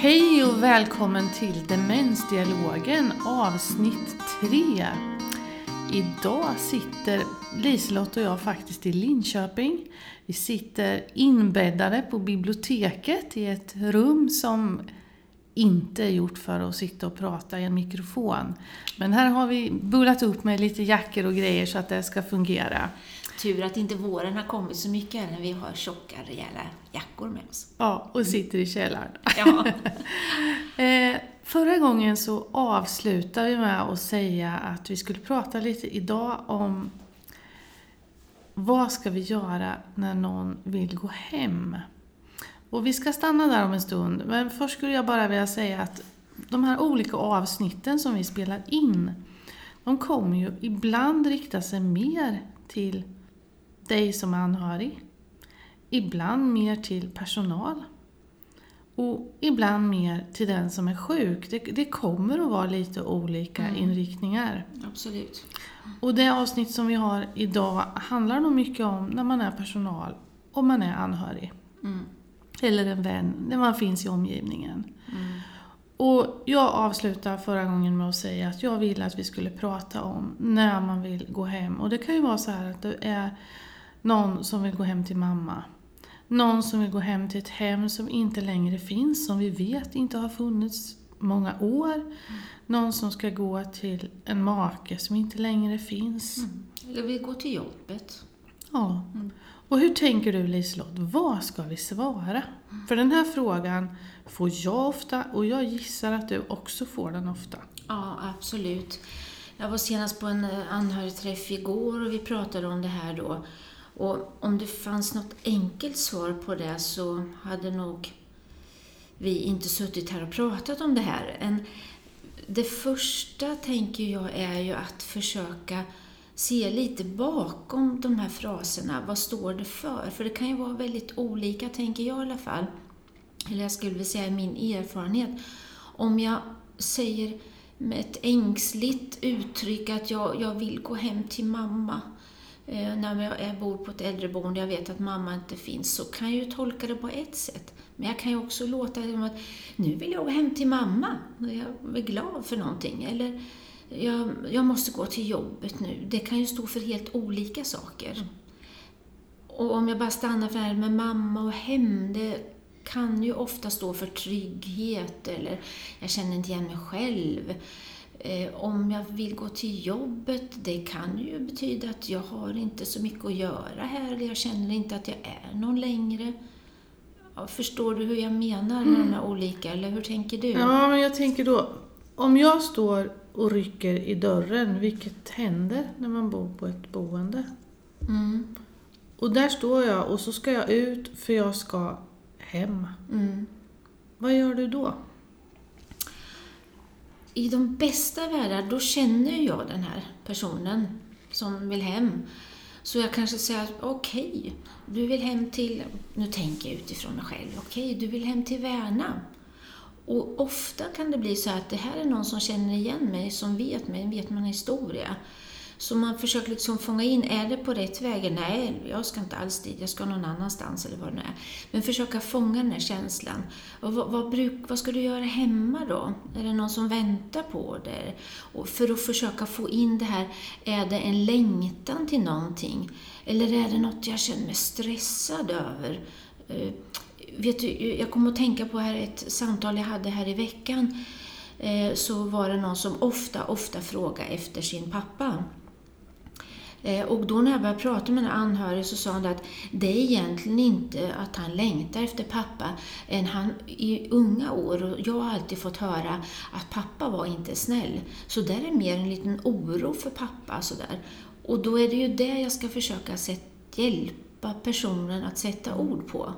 Hej och välkommen till Demensdialogen avsnitt 3. Idag sitter Liselott och jag faktiskt i Linköping. Vi sitter inbäddade på biblioteket i ett rum som inte är gjort för att sitta och prata i en mikrofon. Men här har vi bullat upp med lite jackor och grejer så att det ska fungera. Tur att inte våren har kommit så mycket när vi har tjocka, rejäla jackor med oss. Ja, och sitter i källaren. Ja. Eh, förra gången så avslutade vi med att säga att vi skulle prata lite idag om vad ska vi göra när någon vill gå hem? Och vi ska stanna där om en stund, men först skulle jag bara vilja säga att de här olika avsnitten som vi spelar in, de kommer ju ibland rikta sig mer till dig som anhörig, ibland mer till personal och ibland mer till den som är sjuk. Det, det kommer att vara lite olika Mm. inriktningar. Absolut. Och det avsnitt som vi har idag handlar nog mycket om när man är personal och man är anhörig. Mm. Eller en vän, när man finns i omgivningen. Mm. Och jag avslutade förra gången med att säga att jag ville att vi skulle prata om när man vill gå hem. Och det kan ju vara så här att det är någon som vill gå hem till mamma. Någon som vill gå hem till ett hem som inte längre finns, som vi vet inte har funnits många år. Någon som ska gå till en make som inte längre finns. Mm. Eller vi går till jobbet. Ja. Mm. Och hur tänker du Liselott, vad ska vi svara? För den här frågan får jag ofta och jag gissar att du också får den ofta. Ja, absolut. Jag var senast på en eh, anhörigträff igår och vi pratade om det här då. Och om det fanns något enkelt svar på det så hade nog vi inte suttit här och pratat om det här. En, det första, tänker jag, är ju att försöka se lite bakom de här fraserna. Vad står det för? För det kan ju vara väldigt olika, tänker jag i alla fall. Eller jag skulle vilja säga min erfarenhet. Om jag säger med ett ängsligt uttryck att jag, jag vill gå hem till mamma när jag bor på ett äldreboende, jag vet att mamma inte finns, så kan jag ju tolka det på ett sätt. Men jag kan ju också låta som att nu vill jag gå hem till mamma, jag är glad för någonting. Eller jag, jag måste gå till jobbet nu. Det kan ju stå för helt olika saker. Och om jag bara stannar för det här med mamma och hem, det kan ju ofta stå för trygghet eller jag känner inte igen mig själv. Eh, om jag vill gå till jobbet, det kan ju betyda att jag har inte så mycket att göra här, eller jag känner inte att jag är någon längre. Förstår du hur jag menar med de här olika, eller hur tänker du? Ja, men jag tänker då, om jag står och rycker i dörren, vilket händer när man bor på ett boende? Mm, Och där står jag och så ska jag ut för jag ska hem. mm. Vad gör du då? I de bästa världar, då känner jag den här personen som vill hem. Så jag kanske säger att okej, du vill hem till, nu tänker jag utifrån mig själv, okej, du vill hem till Värna. Och ofta kan det bli så att det här är någon som känner igen mig, som vet mig, vet min historia. Så man försöker liksom fånga in, är det på rätt väg? Nej, jag ska inte alls dit, jag ska någon annanstans eller vad det nu är. Men försöka fånga den här känslan. Och vad, vad, bruk, vad ska du göra hemma då? Är det någon som väntar på dig? Och för att försöka få in det här, är det en längtan till någonting? Eller är det något jag känner mig stressad över? Eh, vet du, jag kommer att tänka på här ett samtal jag hade här i veckan. Eh, så var det någon som ofta, ofta frågade efter sin pappa. Eh, Och då när jag började prata med den anhörig så sa han att det är egentligen inte att han längtar efter pappa än han i unga år, och jag har alltid fått höra att pappa var inte snäll. Så där är mer en liten oro för pappa. Sådär. Och då är det ju det jag ska försöka sätt, hjälpa personen att sätta ord på.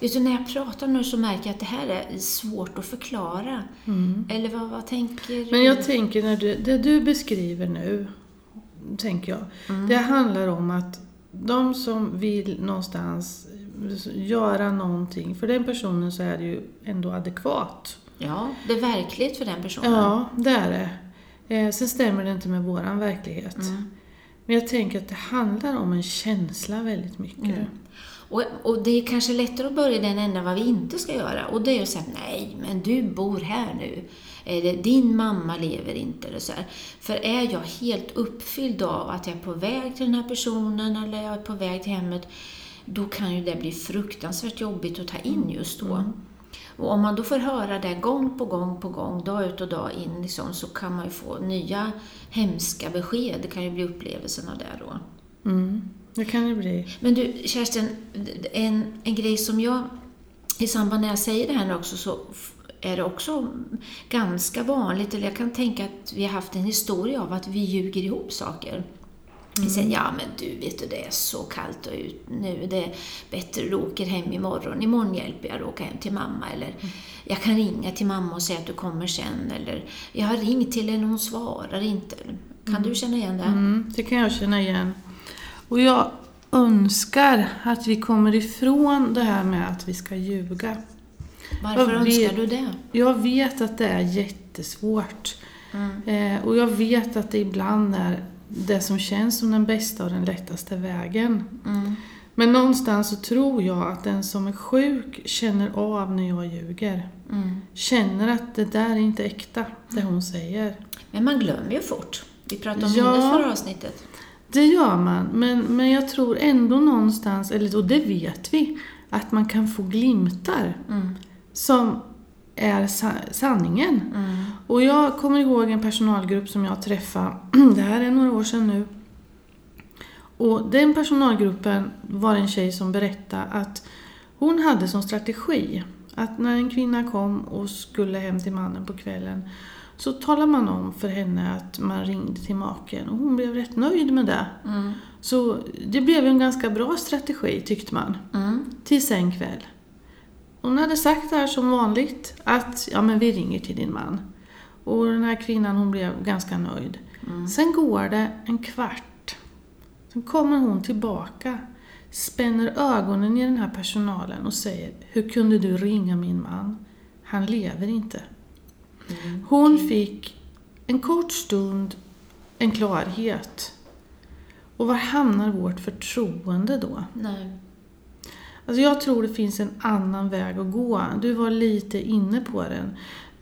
Du, när jag pratar nu så märker jag att det här är svårt att förklara. Eller vad, vad tänker Mm. Men jag tänker, när du, det du beskriver nu, tänker jag, det handlar om att de som vill någonstans göra någonting, för den personen så är det ju ändå adekvat. Ja, det är verkligt för den personen. Ja, det är det. Eh, sen stämmer det inte med våran verklighet. Mm. Men jag tänker att det handlar om en känsla väldigt mycket. Mm. Och, och det är kanske lättare att börja i den änden vad vi inte ska göra. Och det är att säga, nej men du bor här nu. Eller din mamma lever inte. Eller så här. För är jag helt uppfylld av att jag är på väg till den här personen eller jag är på väg till hemmet, då kan ju det bli fruktansvärt jobbigt att ta in just då. Mm. Och om man då får höra det gång på gång på gång, dag ut och dag in, liksom, så kan man ju få nya hemska besked. Det kan ju bli upplevelsen av det då. Mm. Det kan det bli. Men du, Kerstin, en, en grej som jag, i samband när jag säger det här nu också, så är det också ganska vanligt, eller jag kan tänka att vi har haft en historia av att vi ljuger ihop saker. Vi säger, ja men du, vet du, det är så kallt och ut nu, det är bättre du åker hem imorgon. Imorgon hjälper jag dig att åka hem till mamma. Eller jag kan ringa till mamma och säga att du kommer sen. Eller jag har ringt till henne och hon svarar inte. Kan du känna igen det? Mm, det kan jag känna igen. Och jag önskar att vi kommer ifrån det här med att vi ska ljuga. Varför Jag vet- önskar du det? Jag vet att det är jättesvårt. Eh, och jag vet att det ibland är det som känns som den bästa och den lättaste vägen. Mm. Men någonstans så tror jag att den som är sjuk känner av när jag ljuger. Mm. Känner att det där är inte äkta, det hon säger. Men man glömmer ju fort. Vi pratade om Ja. minnet förra avsnittet. Det gör man, men, men jag tror ändå någonstans, eller och det vet vi, att man kan få glimtar Mm. Som är sa sanningen. Mm. Och jag kommer ihåg en personalgrupp som jag träffade, det här är några år sedan nu. Och den personalgruppen var en tjej som berättade att hon hade som strategi att när en kvinna kom och skulle hem till mannen på kvällen så talade man om för henne att man ringde till maken och hon blev rätt nöjd med det. Mm. Så det blev en ganska bra strategi tyckte man. Mm. Tills en kväll. Hon hade sagt det här som vanligt, att ja men vi ringer till din man. Och den här kvinnan hon blev ganska nöjd. Mm. Sen går det en kvart. Sen kommer hon tillbaka, spänner ögonen i den här personalen och säger Hur kunde du ringa min man? Han lever inte. Mm. Hon fick en kort stund en klarhet. Och var hamnar vårt förtroende då? Nej. Alltså jag tror det finns en annan väg att gå. Du var lite inne på den.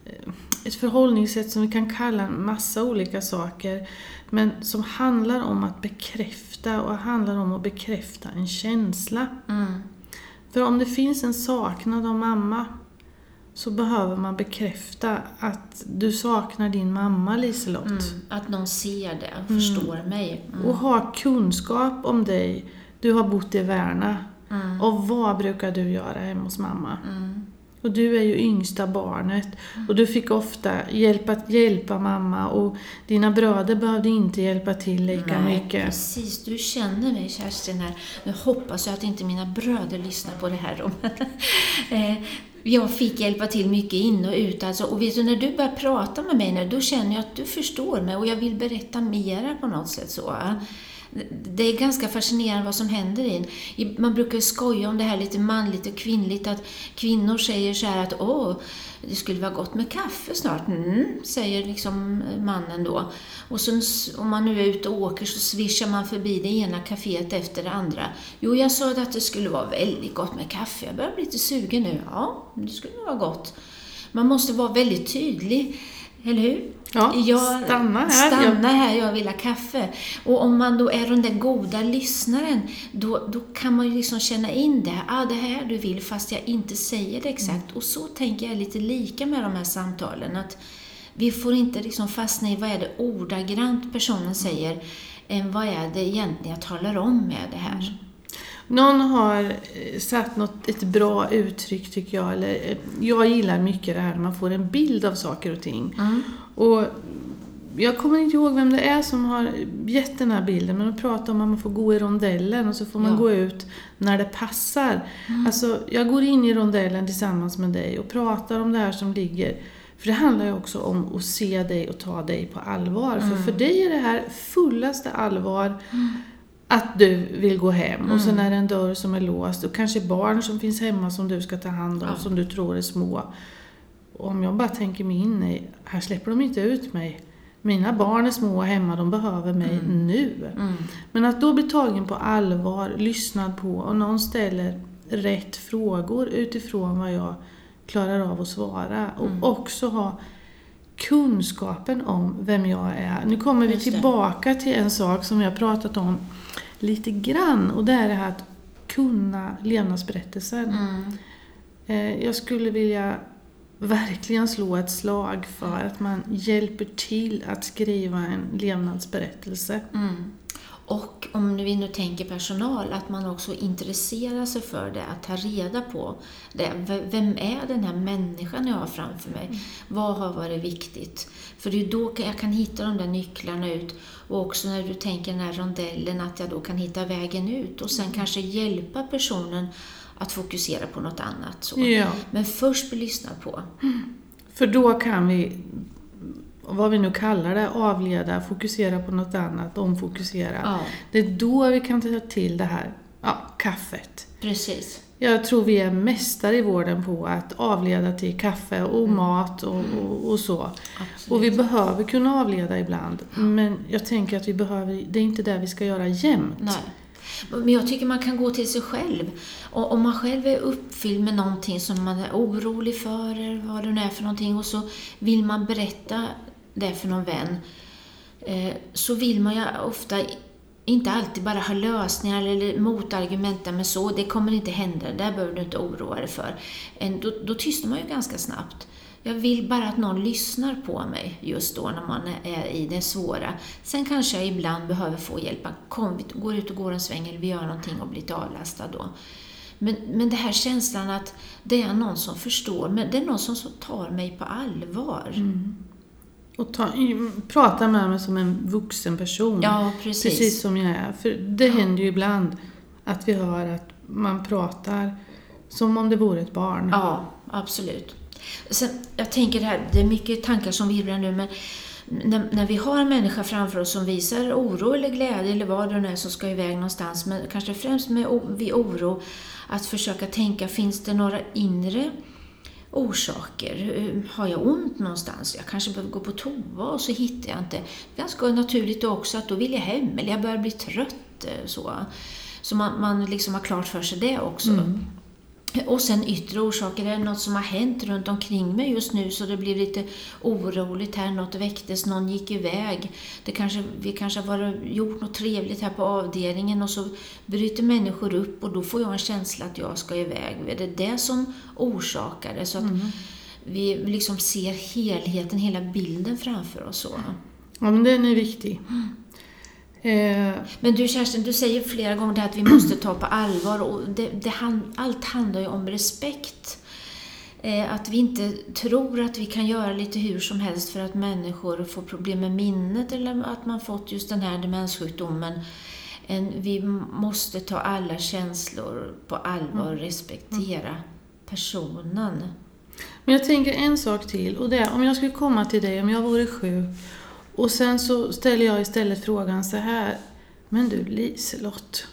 Eh, Ett förhållningssätt som vi kan kalla en massa olika saker. Men som handlar om att bekräfta och handlar om att bekräfta en känsla. Mm. För om det finns en saknad av mamma så behöver man bekräfta att du saknar din mamma Liselott. Mm. Att någon ser det och förstår mig. Mm. Och ha kunskap om dig. Du har bott i Värna. Mm. Och vad brukar du göra hemma hos mamma? Mm. Och du är ju yngsta barnet och du fick ofta hjälpa, hjälpa mamma och dina bröder behövde inte hjälpa till lika Nej, mycket. precis. Du känner mig Kerstin här. Nu hoppas jag att inte mina bröder lyssnar på det här. Eh, jag fick hjälpa till mycket in och ut. Alltså. Och vet du, när du börjar prata med mig nu, då känner jag att du förstår mig och jag vill berätta mera på något sätt. så. Det är ganska fascinerande vad som händer i en. Man brukar skoja om det här lite manligt och kvinnligt, att kvinnor säger så här att åh, det skulle vara gott med kaffe snart. Mm, säger liksom eh, mannen då. Och sen om man nu är ute och åker så svischar man förbi det ena kaféet efter det andra. Jo, jag sa att det skulle vara väldigt gott med kaffe. Jag börjar bli lite sugen nu. Ja, det skulle nog vara gott. Man måste vara väldigt tydlig, eller hur? Ja, Jag- stanna här. Stanna här, jag vill ha kaffe. Och om man då är den där goda lyssnaren, då, då kan man ju liksom känna in det. Ah, det här du vill, fast jag inte säger det exakt. Och så tänker jag lite lika med de här samtalen. Att vi får inte liksom fastna i vad är det ordagrant personen säger, än vad är det egentligen jag talar om med det här. Någon har eh, satt något, ett bra uttryck tycker jag. Eller, eh, jag gillar mycket det här när man får en bild av saker och ting. Mm. Och jag kommer inte ihåg vem det är som har gett den här bilden, men de pratar om att man får gå i rondellen och så får man Ja. gå ut när det passar. Alltså, jag går in i rondellen tillsammans med dig och pratar om det här som ligger. För det handlar ju också om att se dig och ta dig på allvar. För för dig är det här fullaste allvar att du vill gå hem och sen är det en dörr som är låst och kanske barn som finns hemma som du ska ta hand om Ja. som du tror är små. Och om jag bara tänker mig in i, här släpper de inte ut mig. mina barn är små hemma, de behöver mig nu. Mm. Men att då bli tagen på allvar, lyssnad på och någon ställer rätt frågor utifrån vad jag klarar av att svara. Och Mm. också ha kunskapen om vem jag är. Nu kommer vi tillbaka till en sak som vi har pratat om lite grann och det är det här att kunna levnadsberättelsen. Mm. Eh, Jag skulle vilja verkligen slå ett slag för att man hjälper till att skriva en levnadsberättelse. Mm. Och om vi nu tänker personal, att man också intresserar sig för det, att ta reda på det. Vem är den här människan jag har framför mig? Vad har varit viktigt? För det är då jag kan hitta de där nycklarna ut. Och också när du tänker den här rondellen, att jag då kan hitta vägen ut och sen kanske hjälpa personen att fokusera på något annat. Så. Ja, Men först bli lyssnad på. för då kan vi, vad vi nu kallar det, avleda, fokusera på något annat, omfokusera. Ja, Det är då vi kan ta till det här, ja, kaffet. precis. Jag tror vi är mästare i vården på att avleda till kaffe och mat och, och, och så. Absolut. Och vi behöver kunna avleda ibland. Men jag tänker att vi behöver, det är inte det vi ska göra jämt. Nej. Men jag tycker man kan gå till sig själv. Och om man själv är uppfylld med någonting som man är orolig för, eller vad det nu är för någonting, och så vill man berätta det är för någon vän, eh, så vill man ju ofta inte alltid bara ha lösningar eller motargument, men så, det kommer inte hända, det där behöver du inte oroa dig för. Då, då tystnar man ju ganska snabbt. Jag vill bara att någon lyssnar på mig just då när man är i det svåra. Sen kanske jag ibland behöver få hjälp. Kom, vi går ut och går en sväng eller vi gör någonting och blir lite avlastad då. Men, men det här känslan att det är någon som förstår, men det är någon som tar mig på allvar. Mm. Och ta, prata med mig som en vuxen person. Ja, precis. Precis som jag är. För det händer ju ibland att vi hör att man pratar som om det vore ett barn. Ja, absolut. Sen, jag tänker det här, det är mycket tankar som virvlar nu, men när, när vi har en människa framför oss som visar oro eller glädje eller vad det nu är som ska iväg någonstans, men kanske främst med vid oro, att försöka tänka, finns det några inre orsaker? Har jag ont någonstans? Jag kanske behöver gå på toa och så hittar jag inte. Ganska naturligt då också att då vill jag hem eller jag börjar bli trött. Eh, så, så man, man liksom har klart för sig det också. Mm. Och sen yttre orsaker, är det något som har hänt runt omkring mig just nu så det blir lite oroligt här, något väcktes, någon gick iväg. Det kanske, vi kanske har varit, gjort något trevligt här på avdelningen och så bryter människor upp och då får jag en känsla att jag ska iväg. Är det det som orsakar det? Så att vi liksom ser helheten, hela bilden framför oss. Så. Ja, men den är viktig. Eh, Men du Kerstin, du säger flera gånger att vi måste ta på allvar och det, det, allt handlar ju om respekt. Eh, att vi inte tror att vi kan göra lite hur som helst för att människor får problem med minnet eller att man fått just den här demenssjukdomen. En, vi måste ta alla känslor på allvar och respektera personen. Men jag tänker en sak till och det är om jag skulle komma till dig om jag vore sjuk och sen så ställer jag istället frågan så här. Men du Liselott,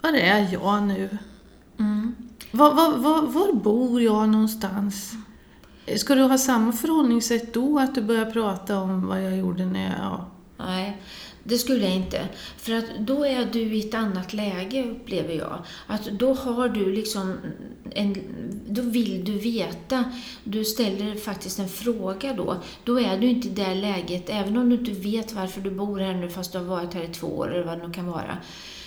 var är jag nu? Mm. Var, var, var, var bor jag någonstans? Ska du ha samma förhållningssätt då, att du börjar prata om vad jag gjorde när jag... Nej, det skulle jag inte. För att då är du i ett annat läge, upplever jag. Att då har du liksom en, då vill du veta. Du ställer faktiskt en fråga då. Då är du inte i det läget, även om du inte vet varför du bor här nu fast du har varit här i två år eller vad det nu kan vara.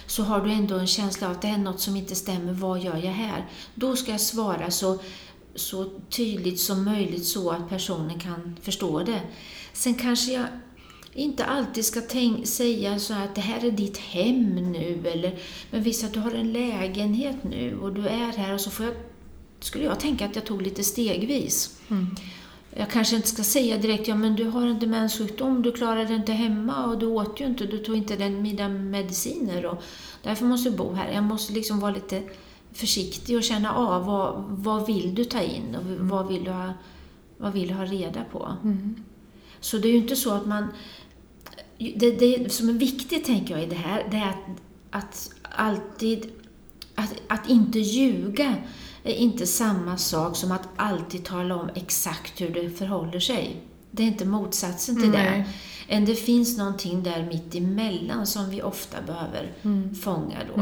Så har du ändå en känsla av att det är något som inte stämmer. Vad gör jag här? Då ska jag svara så, så tydligt som möjligt så att personen kan förstå det. Sen kanske jag inte alltid ska tänk, säga så att det här är ditt hem nu, eller, men visa att du har en lägenhet nu och du är här och så får jag, skulle jag tänka att jag tog lite stegvis. Mm. Jag kanske inte ska säga direkt, ja men du har en demenssjukdom, du klarar det inte hemma och du åt ju inte, du tog inte den mina mediciner och därför måste du bo här. Jag måste liksom vara lite försiktig och känna av vad, vad vill du ta in och vad vill du ha, vad vill du ha reda på. Mm. Så det är ju inte så att man... Det, det som är viktigt, tänker jag, i det här, det är att, att alltid... Att, att inte ljuga är inte samma sak som att alltid tala om exakt hur det förhåller sig. Det är inte motsatsen till det. Nej. än det finns någonting där mitt emellan som vi ofta behöver fånga då.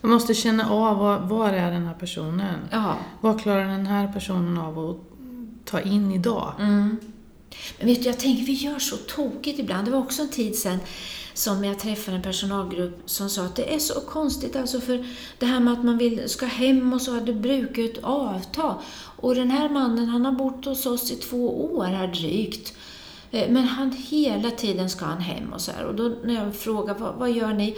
Man måste känna av var, var är den här personen? Ja. Vad klarar den här personen av att ta in idag? Mm. Men vet du, jag tänker vi gör så tokigt ibland. Det var också en tid sedan som jag träffade en personalgrupp som sa att det är så konstigt alltså för det här med att man vill, ska hem och så, det brukar avta. Och den här mannen, han har bott hos oss i två år här drygt. Eh, men han hela tiden ska han hem och så här. Och då när jag frågar vad, vad gör ni?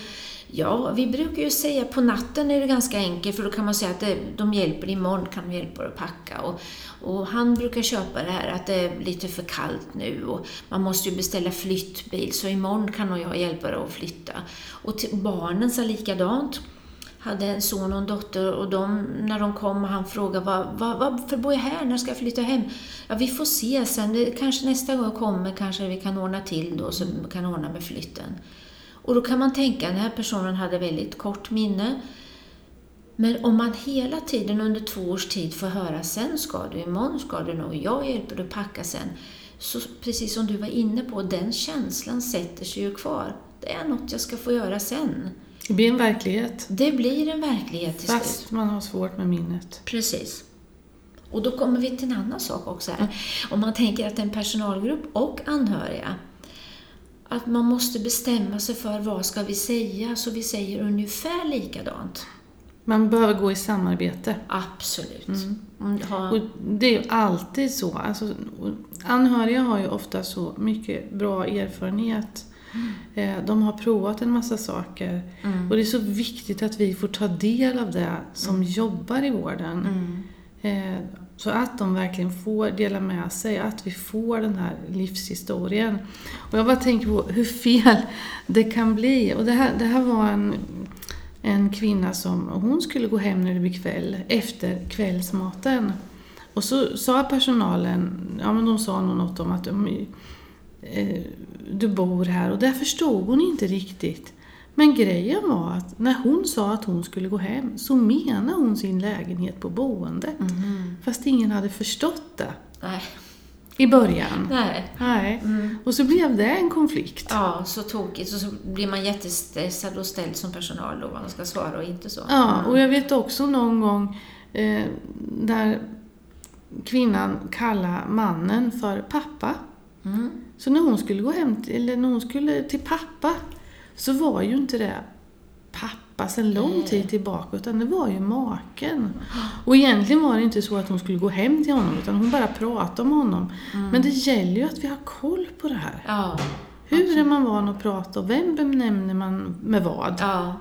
Ja, vi brukar ju säga på natten är det ganska enkelt för då kan man säga att det, de hjälper imorgon kan de hjälpa dig att packa. Och, och han brukar köpa det här att det är lite för kallt nu och man måste ju beställa flyttbil så imorgon kan nog jag hjälpa dig att flytta. Och till barnen sa likadant hade en son och en dotter och de, när de kom och han frågade vad, vad, varför bor jag här, när ska jag flytta hem? Ja, vi får se sen, det, kanske nästa gång jag kommer kanske vi kan ordna till då, så vi kan ordna med flytten. Och då kan man tänka, den här personen hade väldigt kort minne. Men om man hela tiden under två års tid får höra sen ska du, imorgon ska du nog, jag hjälper dig att packa sen. Så precis som du var inne på, den känslan sätter sig ju kvar. Det är något jag ska få göra sen. Det blir en verklighet. Det blir en verklighet till slut. Fast man har svårt med minnet. Precis. Och då kommer vi till en annan sak också här. Om man tänker att en personalgrupp och anhöriga, att man måste bestämma sig för vad ska vi säga så vi säger ungefär likadant. Man behöver gå i samarbete. Absolut. Mm, ha- Och det är ju alltid så. Alltså, anhöriga har ju ofta så mycket bra erfarenhet. Eh, De har provat en massa saker. Mm. Och det är så viktigt att vi får ta del av det som jobbar i vården. Så att de verkligen får dela med sig, att vi får den här livshistorien. Och jag bara tänker på hur fel det kan bli. Och det här, det här var en, en kvinna som, hon skulle gå hem när det blev kväll, efter kvällsmaten. Och så sa personalen, ja men de sa nog något om att de, eh, du bor här och det förstod hon inte riktigt. Men grejen var att när hon sa att hon skulle gå hem så menade hon sin lägenhet på boendet. Mhm. Fast ingen hade förstått det Nej. i början. Nej. Nej. Mm. Och så blev det en konflikt. Ja, så tokigt. Och så blir man jättestressad och ställd som personal då, vad man ska svara och inte så. Ja, och jag vet också någon gång eh, där kvinnan kallade mannen för pappa. Mm. Så när hon skulle gå hem till, eller när hon skulle till pappa så var ju inte det pappa sedan lång tid tillbaka utan det var ju maken. Och egentligen var det inte så att hon skulle gå hem till honom utan hon bara pratade med honom. Men det gäller ju att vi har koll på det här. Ja. Hur är man van att prata och vem benämner man med vad? Ja.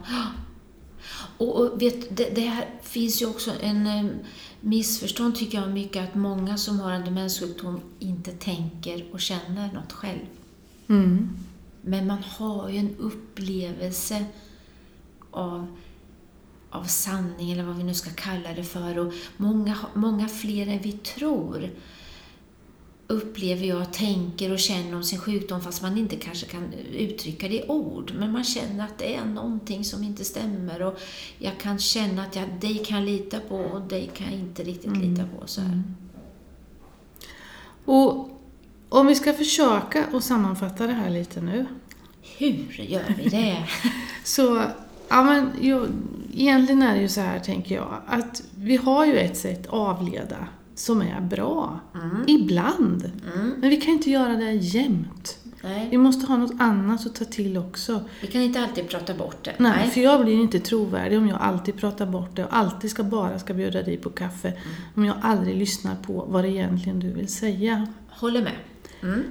Och, och vet, det, det här finns ju också en eh, missförstånd tycker jag mycket att många som har en demenssjukdom inte tänker och känner något själv. Mm. Men man har ju en upplevelse av, av sanning, eller vad vi nu ska kalla det för. Och många, många fler än vi tror upplever jag, tänker och känner om sin sjukdom fast man inte kanske kan uttrycka det i ord. Men man känner att det är någonting som inte stämmer och jag kan känna att jag, dig kan lita på och dig kan jag inte riktigt lita på. Så här. Och om vi ska försöka att sammanfatta det här lite nu. Hur gör vi det? Så, ja men jo, egentligen är det ju så här tänker jag, att vi har ju ett sätt avleda som är bra. Ibland. Mm. Men vi kan inte göra det jämt. Vi Nej, måste ha något annat att ta till också. vi kan inte alltid prata bort det. Nej, för jag blir inte trovärdig om jag alltid pratar bort det och alltid ska bara ska bjuda dig på kaffe. Om jag aldrig lyssnar på vad det egentligen du vill säga. Håller med. Mm.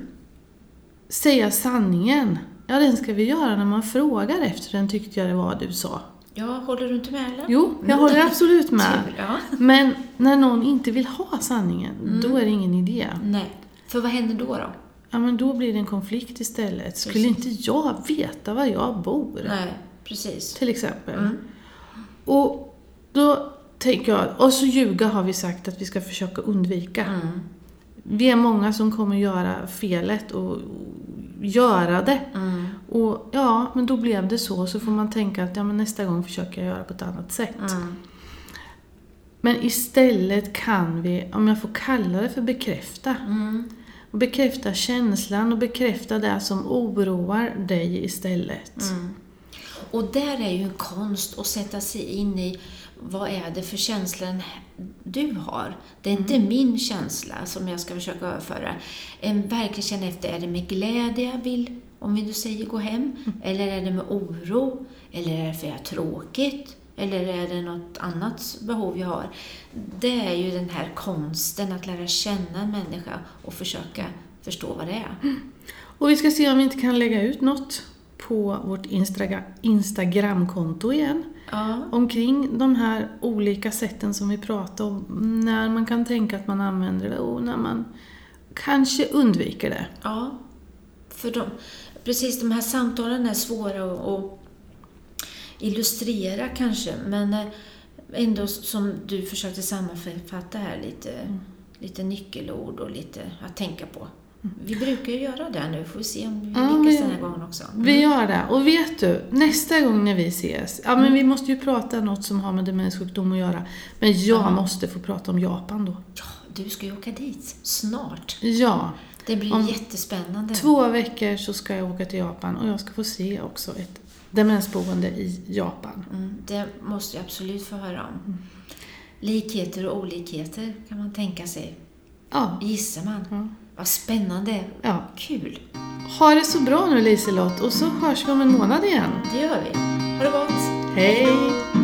Säga sanningen. Ja, den ska vi göra när man frågar efter den tyckte jag det var du sa. Ja, håller du inte med eller? Jo, jag håller absolut med. Tur, ja. Men när någon inte vill ha sanningen, då är det ingen idé. Nej. För vad händer då? då? Ja, men då blir det en konflikt istället. Skulle Precis. inte jag veta var jag bor? Nej, precis. Till exempel. Mm. Och då tänker jag, och så ljuga har vi sagt att vi ska försöka undvika. Mm. Vi är många som kommer göra felet och göra det. Mm. Och ja, men då blev det så. Så får man tänka att ja, men nästa gång försöker jag göra på ett annat sätt. Mm. Men istället kan vi, om jag får kalla det för bekräfta, Mm. Och bekräfta känslan och bekräfta det som oroar dig istället. Mm. Och där är ju en konst att sätta sig in i vad är det för känslan du har? Det är inte min känsla som jag ska försöka överföra. En verkligen känna efter, är det med glädje jag vill, om vi nu säger gå hem? Eller är det med oro? Eller är det för att jag är tråkigt? Eller är det något annat behov jag har? Det är ju den här konsten att lära känna en människa och försöka förstå vad det är. Och vi ska se om vi inte kan lägga ut något på vårt Instagra- Instagramkonto igen. Ja, Omkring de här olika sätten som vi pratade om. När man kan tänka att man använder det och när man kanske undviker det. Ja, för de, precis de här samtalen är svåra att, illustrera kanske, men eh, ändå som du försökte sammanfatta här lite, lite nyckelord och lite att tänka på. Vi brukar ju göra det nu, får vi se om vi Ja, lyckas vi- den här gången också. Vi gör det. Och vet du, nästa gång när vi ses, ja men vi måste ju prata något som har med demenssjukdom att göra. Men jag Ja. måste få prata om Japan då. Ja, du ska ju åka dit snart. Ja, Det blir Om jättespännande. två veckor så ska jag åka till Japan och jag ska få se också ett demensboende i Japan. Mm, det måste jag absolut få höra om. Likheter och olikheter kan man tänka sig. Ja, Gissar man. Vad spännande. ja. Kul. Ha det så bra nu Liselott och så hörs vi om en månad igen. Det gör vi. Ha det gott. Hej!